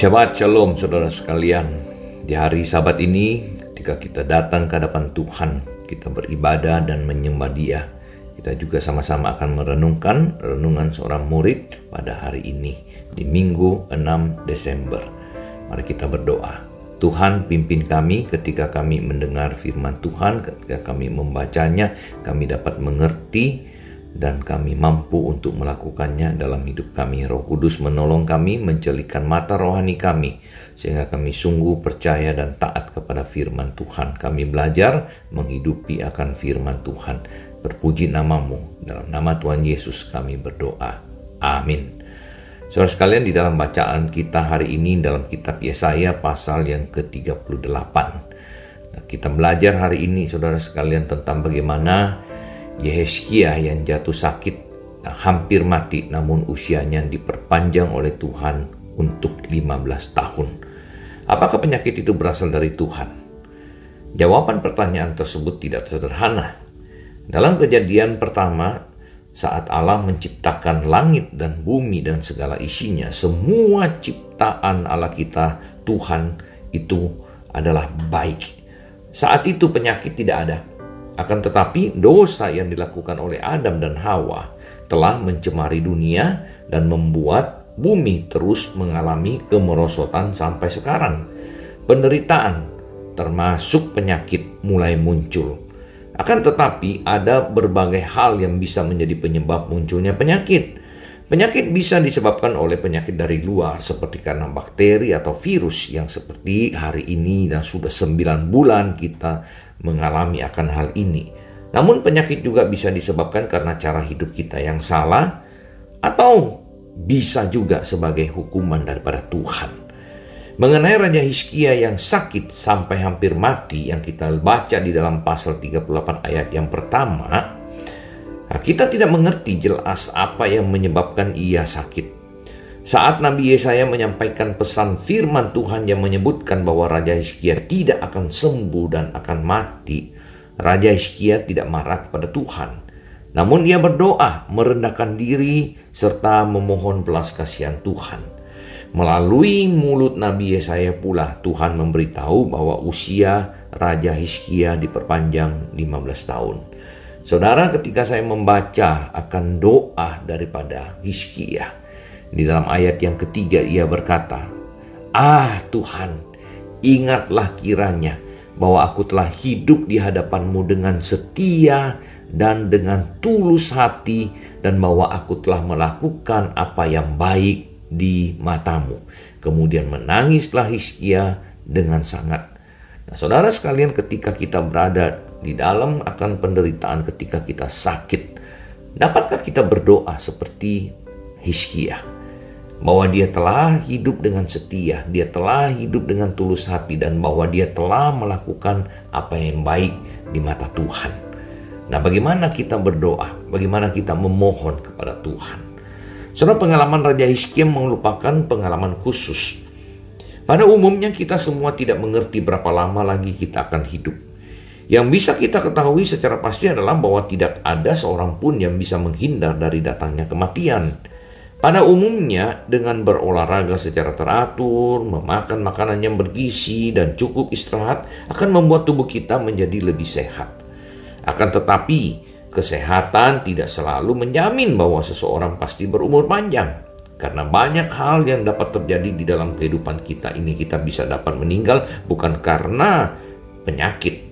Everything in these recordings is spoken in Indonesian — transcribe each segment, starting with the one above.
Shabbat Shalom saudara sekalian. Di hari sabat ini ketika kita datang ke hadapan Tuhan, kita beribadah dan menyembah dia. Kita juga sama-sama akan merenungkan renungan seorang murid pada hari ini di Minggu 6 Desember. Mari kita berdoa. Tuhan pimpin kami ketika kami mendengar firman Tuhan, ketika kami membacanya, kami dapat mengerti dan kami mampu untuk melakukannya dalam hidup kami. Roh Kudus menolong kami mencelikan mata rohani kami sehingga kami sungguh percaya dan taat kepada firman Tuhan. Kami belajar menghidupi akan firman Tuhan. Berpuji namamu. Dalam nama Tuhan Yesus kami berdoa. Amin. Saudara sekalian di dalam bacaan kita hari ini dalam kitab Yesaya pasal yang ke-38. Nah, kita belajar hari ini saudara sekalian tentang bagaimana Yehezkiah yang jatuh sakit hampir mati namun usianya diperpanjang oleh Tuhan untuk 15 tahun. Apakah penyakit itu berasal dari Tuhan? Jawaban pertanyaan tersebut tidak sederhana. Dalam kejadian pertama, saat Allah menciptakan langit dan bumi dan segala isinya, semua ciptaan Allah kita, Tuhan, itu adalah baik. Saat itu penyakit tidak ada. Akan tetapi dosa yang dilakukan oleh Adam dan Hawa telah mencemari dunia dan membuat bumi terus mengalami kemerosotan sampai sekarang. Penderitaan termasuk penyakit mulai muncul. Akan tetapi ada berbagai hal yang bisa menjadi penyebab munculnya penyakit. Penyakit bisa disebabkan oleh penyakit dari luar seperti karena bakteri atau virus yang seperti hari ini dan sudah 9 bulan kita mengalami akan hal ini. Namun penyakit juga bisa disebabkan karena cara hidup kita yang salah atau bisa juga sebagai hukuman daripada Tuhan. Mengenai Raja Hizkia yang sakit sampai hampir mati yang kita baca di dalam pasal 38 ayat yang pertama, nah kita tidak mengerti jelas apa yang menyebabkan ia sakit. Saat Nabi Yesaya menyampaikan pesan firman Tuhan yang menyebutkan bahwa Raja Hizkia tidak akan sembuh dan akan mati, Raja Hizkia tidak marah kepada Tuhan. Namun ia berdoa, merendahkan diri, serta memohon belas kasihan Tuhan. Melalui mulut Nabi Yesaya pula Tuhan memberitahu bahwa usia Raja Hizkia diperpanjang 15 tahun. Saudara ketika saya membaca akan doa daripada Hizkia, di dalam ayat yang ketiga ia berkata, Ah Tuhan, ingatlah kiranya bahwa aku telah hidup di hadapanmu dengan setia dan dengan tulus hati dan bahwa aku telah melakukan apa yang baik di matamu. Kemudian menangislah Hizkia dengan sangat. Nah, saudara sekalian ketika kita berada di dalam akan penderitaan ketika kita sakit, dapatkah kita berdoa seperti Hizkia? bahwa dia telah hidup dengan setia, dia telah hidup dengan tulus hati, dan bahwa dia telah melakukan apa yang baik di mata Tuhan. Nah, bagaimana kita berdoa? Bagaimana kita memohon kepada Tuhan? Saudara, pengalaman Raja Hizkia merupakan pengalaman khusus. Pada umumnya kita semua tidak mengerti berapa lama lagi kita akan hidup. Yang bisa kita ketahui secara pasti adalah bahwa tidak ada seorang pun yang bisa menghindar dari datangnya kematian. Pada umumnya, dengan berolahraga secara teratur, memakan makanan yang bergizi, dan cukup istirahat akan membuat tubuh kita menjadi lebih sehat. Akan tetapi, kesehatan tidak selalu menjamin bahwa seseorang pasti berumur panjang. Karena banyak hal yang dapat terjadi di dalam kehidupan kita ini, kita bisa dapat meninggal bukan karena penyakit.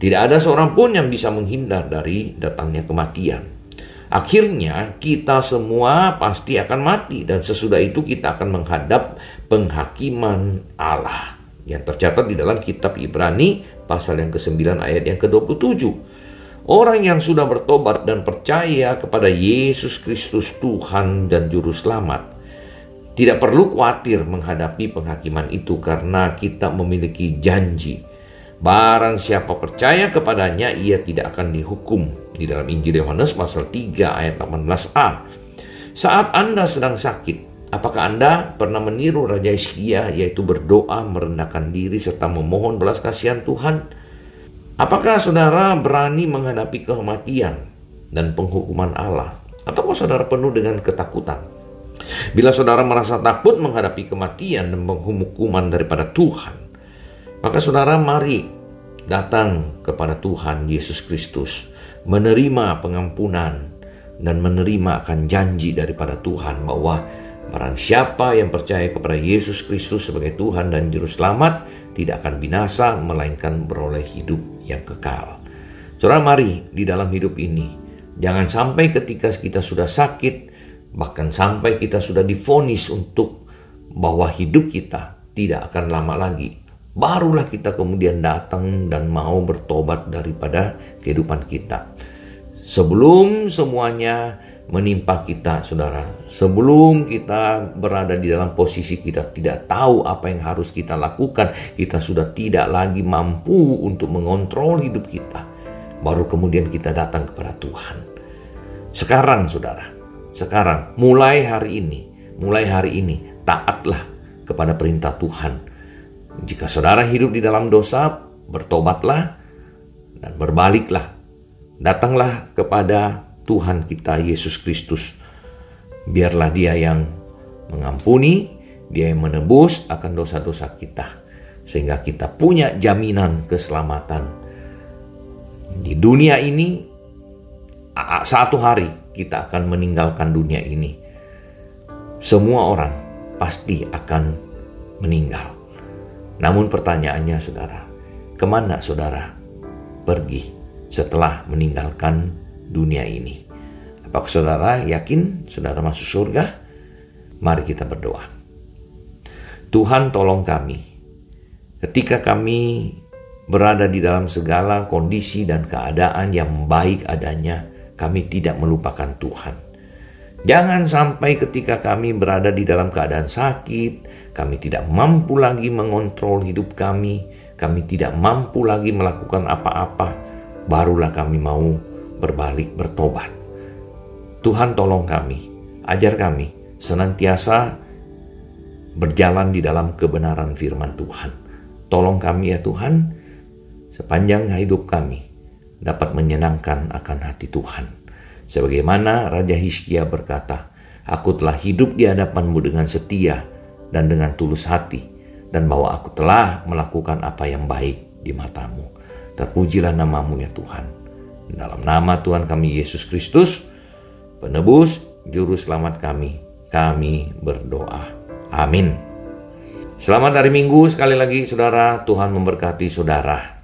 Tidak ada seorang pun yang bisa menghindar dari datangnya kematian. Akhirnya kita semua pasti akan mati dan sesudah itu kita akan menghadap penghakiman Allah yang tercatat di dalam kitab Ibrani pasal yang ke-9 ayat yang ke-27. Orang yang sudah bertobat dan percaya kepada Yesus Kristus Tuhan dan Juru Selamat tidak perlu khawatir menghadapi penghakiman itu karena kita memiliki janji Barang siapa percaya kepadanya, ia tidak akan dihukum. Di dalam Injil Yohanes pasal 3 ayat 18a. Saat Anda sedang sakit, apakah Anda pernah meniru Raja Iskia yaitu berdoa, merendahkan diri, serta memohon belas kasihan Tuhan? Apakah saudara berani menghadapi kematian dan penghukuman Allah? Ataukah saudara penuh dengan ketakutan? Bila saudara merasa takut menghadapi kematian dan penghukuman daripada Tuhan, maka saudara mari datang kepada Tuhan Yesus Kristus, menerima pengampunan dan menerima akan janji daripada Tuhan bahwa barang siapa yang percaya kepada Yesus Kristus sebagai Tuhan dan Juru Selamat tidak akan binasa melainkan beroleh hidup yang kekal. Saudara mari di dalam hidup ini jangan sampai ketika kita sudah sakit bahkan sampai kita sudah difonis untuk bahwa hidup kita tidak akan lama lagi. Barulah kita kemudian datang dan mau bertobat daripada kehidupan kita. Sebelum semuanya menimpa kita, saudara. Sebelum kita berada di dalam posisi kita tidak tahu apa yang harus kita lakukan, kita sudah tidak lagi mampu untuk mengontrol hidup kita. Baru kemudian kita datang kepada Tuhan. Sekarang, saudara, sekarang, mulai hari ini, mulai hari ini, taatlah kepada perintah Tuhan. Jika saudara hidup di dalam dosa, bertobatlah dan berbaliklah. Datanglah kepada Tuhan kita Yesus Kristus. Biarlah dia yang mengampuni, dia yang menebus akan dosa-dosa kita. Sehingga kita punya jaminan keselamatan. Di dunia ini satu hari kita akan meninggalkan dunia ini. Semua orang pasti akan meninggal. Namun pertanyaannya saudara, ke mana saudara pergi setelah meninggalkan dunia ini? Apakah saudara yakin saudara masuk surga? Mari kita berdoa. Tuhan tolong kami ketika kami berada di dalam segala kondisi dan keadaan yang baik adanya, kami tidak melupakan Tuhan. Jangan sampai ketika kami berada di dalam keadaan sakit, kami tidak mampu lagi mengontrol hidup kami, kami tidak mampu lagi melakukan apa-apa, barulah kami mau berbalik bertobat. Tuhan tolong kami, ajar kami senantiasa berjalan di dalam kebenaran firman Tuhan. Tolong kami ya Tuhan, sepanjang hidup kami dapat menyenangkan akan hati Tuhan. Sebagaimana Raja Hizkia berkata, Aku telah hidup di hadapanmu dengan setia dan dengan tulus hati, dan bahwa aku telah melakukan apa yang baik di matamu. Terpujilah namamu ya Tuhan. Dalam nama Tuhan kami Yesus Kristus, penebus, juru selamat kami, kami berdoa. Amin. Selamat hari Minggu sekali lagi saudara, Tuhan memberkati saudara.